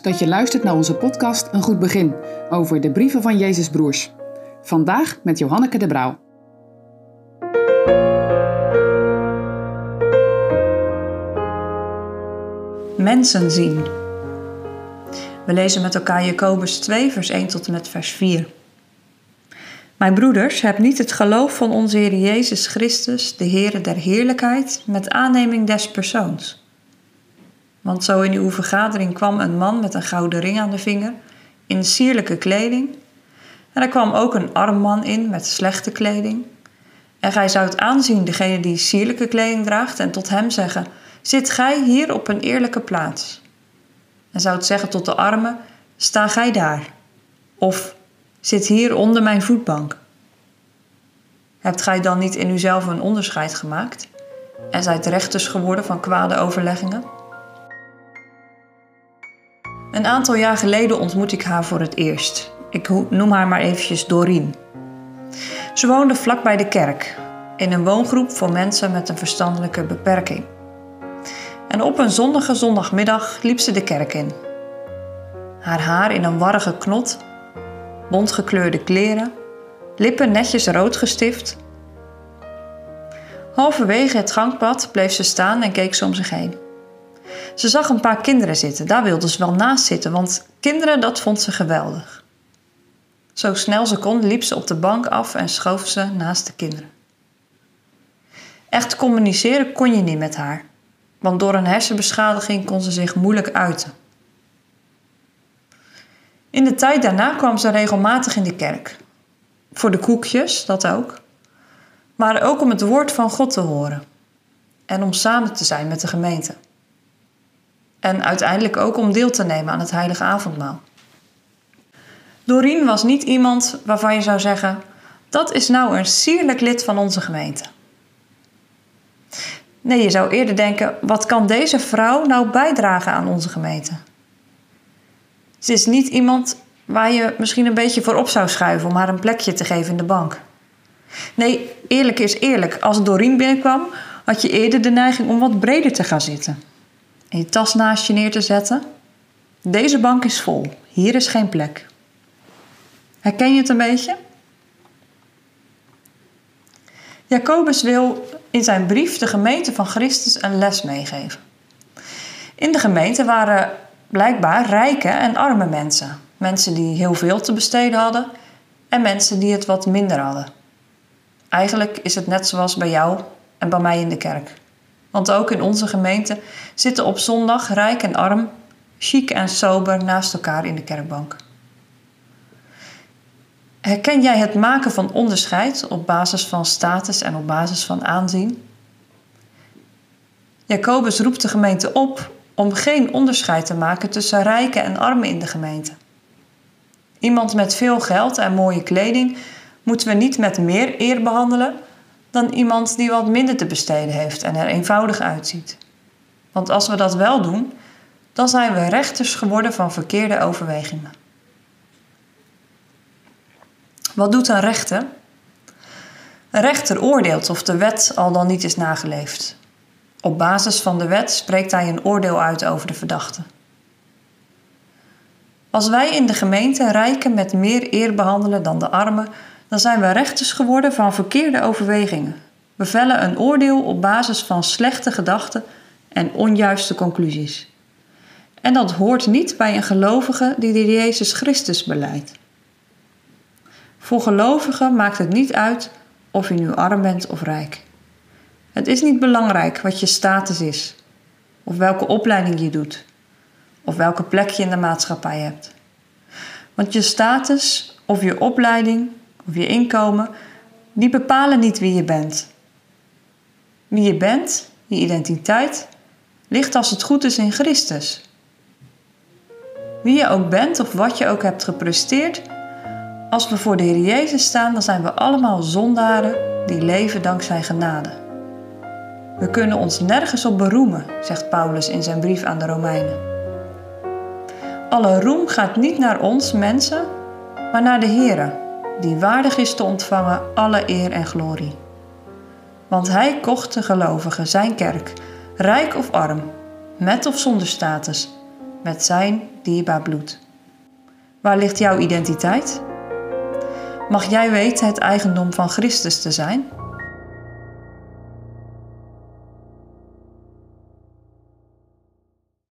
Dat je luistert naar onze podcast Een Goed Begin over de brieven van Jezus Broers. Vandaag met Johanneke de Brouw. Mensen zien. We lezen met elkaar Jacobus 2, vers 1 tot en met vers 4. Mijn broeders, heb niet het geloof van onze Heer Jezus Christus, de Heere der Heerlijkheid, met aanneming des persoons want zo in uw vergadering kwam een man met een gouden ring aan de vinger, in sierlijke kleding. En er kwam ook een arm man in met slechte kleding. En gij zoudt aanzien degene die sierlijke kleding draagt en tot hem zeggen: Zit gij hier op een eerlijke plaats? En zoudt zeggen tot de arme: Sta gij daar? Of zit hier onder mijn voetbank? Hebt gij dan niet in uzelf een onderscheid gemaakt en zijt rechters geworden van kwade overleggingen? Een aantal jaar geleden ontmoet ik haar voor het eerst. Ik noem haar maar eventjes Doreen. Ze woonde vlak bij de kerk, in een woongroep voor mensen met een verstandelijke beperking. En op een zonnige zondagmiddag liep ze de kerk in. Haar haar in een warrige knot, bontgekleurde kleren, lippen netjes rood gestift. Halverwege het gangpad bleef ze staan en keek om zich heen. Ze zag een paar kinderen zitten. Daar wilde ze wel naast zitten, want kinderen, dat vond ze geweldig. Zo snel ze kon, liep ze op de bank af en schoof ze naast de kinderen. Echt communiceren kon je niet met haar, want door een hersenbeschadiging kon ze zich moeilijk uiten. In de tijd daarna kwam ze regelmatig in de kerk. Voor de koekjes, dat ook. Maar ook om het woord van God te horen. En om samen te zijn met de gemeente. En uiteindelijk ook om deel te nemen aan het heilige avondmaal. Doreen was niet iemand waarvan je zou zeggen: dat is nou een sierlijk lid van onze gemeente. Nee, je zou eerder denken: wat kan deze vrouw nou bijdragen aan onze gemeente? Ze is niet iemand waar je misschien een beetje voor op zou schuiven om haar een plekje te geven in de bank. Nee, eerlijk is eerlijk. Als Doreen binnenkwam, had je eerder de neiging om wat breder te gaan zitten en je tas naast je neer te zetten. Deze bank is vol, hier is geen plek. Herken je het een beetje? Jacobus wil in zijn brief de gemeente van Christus een les meegeven. In de gemeente waren blijkbaar rijke en arme mensen. Mensen die heel veel te besteden hadden en mensen die het wat minder hadden. Eigenlijk is het net zoals bij jou en bij mij in de kerk. Want ook in onze gemeente zitten op zondag rijk en arm, chic en sober naast elkaar in de kerkbank. Herken jij het maken van onderscheid op basis van status en op basis van aanzien? Jacobus roept de gemeente op om geen onderscheid te maken tussen rijken en armen in de gemeente. Iemand met veel geld en mooie kleding moeten we niet met meer eer behandelen dan iemand die wat minder te besteden heeft en er eenvoudig uitziet. Want als we dat wel doen, dan zijn we rechters geworden van verkeerde overwegingen. Wat doet een rechter? Een rechter oordeelt of de wet al dan niet is nageleefd. Op basis van de wet spreekt hij een oordeel uit over de verdachte. Als wij in de gemeente rijken met meer eer behandelen dan de armen, dan zijn we rechters geworden van verkeerde overwegingen. We vellen een oordeel op basis van slechte gedachten en onjuiste conclusies. En dat hoort niet bij een gelovige die de Jezus Christus beleidt. Voor gelovigen maakt het niet uit of je nu arm bent of rijk. Het is niet belangrijk wat je status is, of welke opleiding je doet, of welke plek je in de maatschappij hebt. Want je status of je opleiding of je inkomen, die bepalen niet wie je bent. Wie je bent, je identiteit, ligt als het goed is in Christus. Wie je ook bent of wat je ook hebt gepresteerd, als we voor de Heer Jezus staan, dan zijn we allemaal zondaren die leven dankzij genade. We kunnen ons nergens op beroemen, zegt Paulus in zijn brief aan de Romeinen. Alle roem gaat niet naar ons mensen, maar naar de Here die waardig is te ontvangen alle eer en glorie. Want hij kocht de gelovigen zijn kerk, rijk of arm, met of zonder status, met zijn dierbaar bloed. Waar ligt jouw identiteit? Mag jij weten het eigendom van Christus te zijn?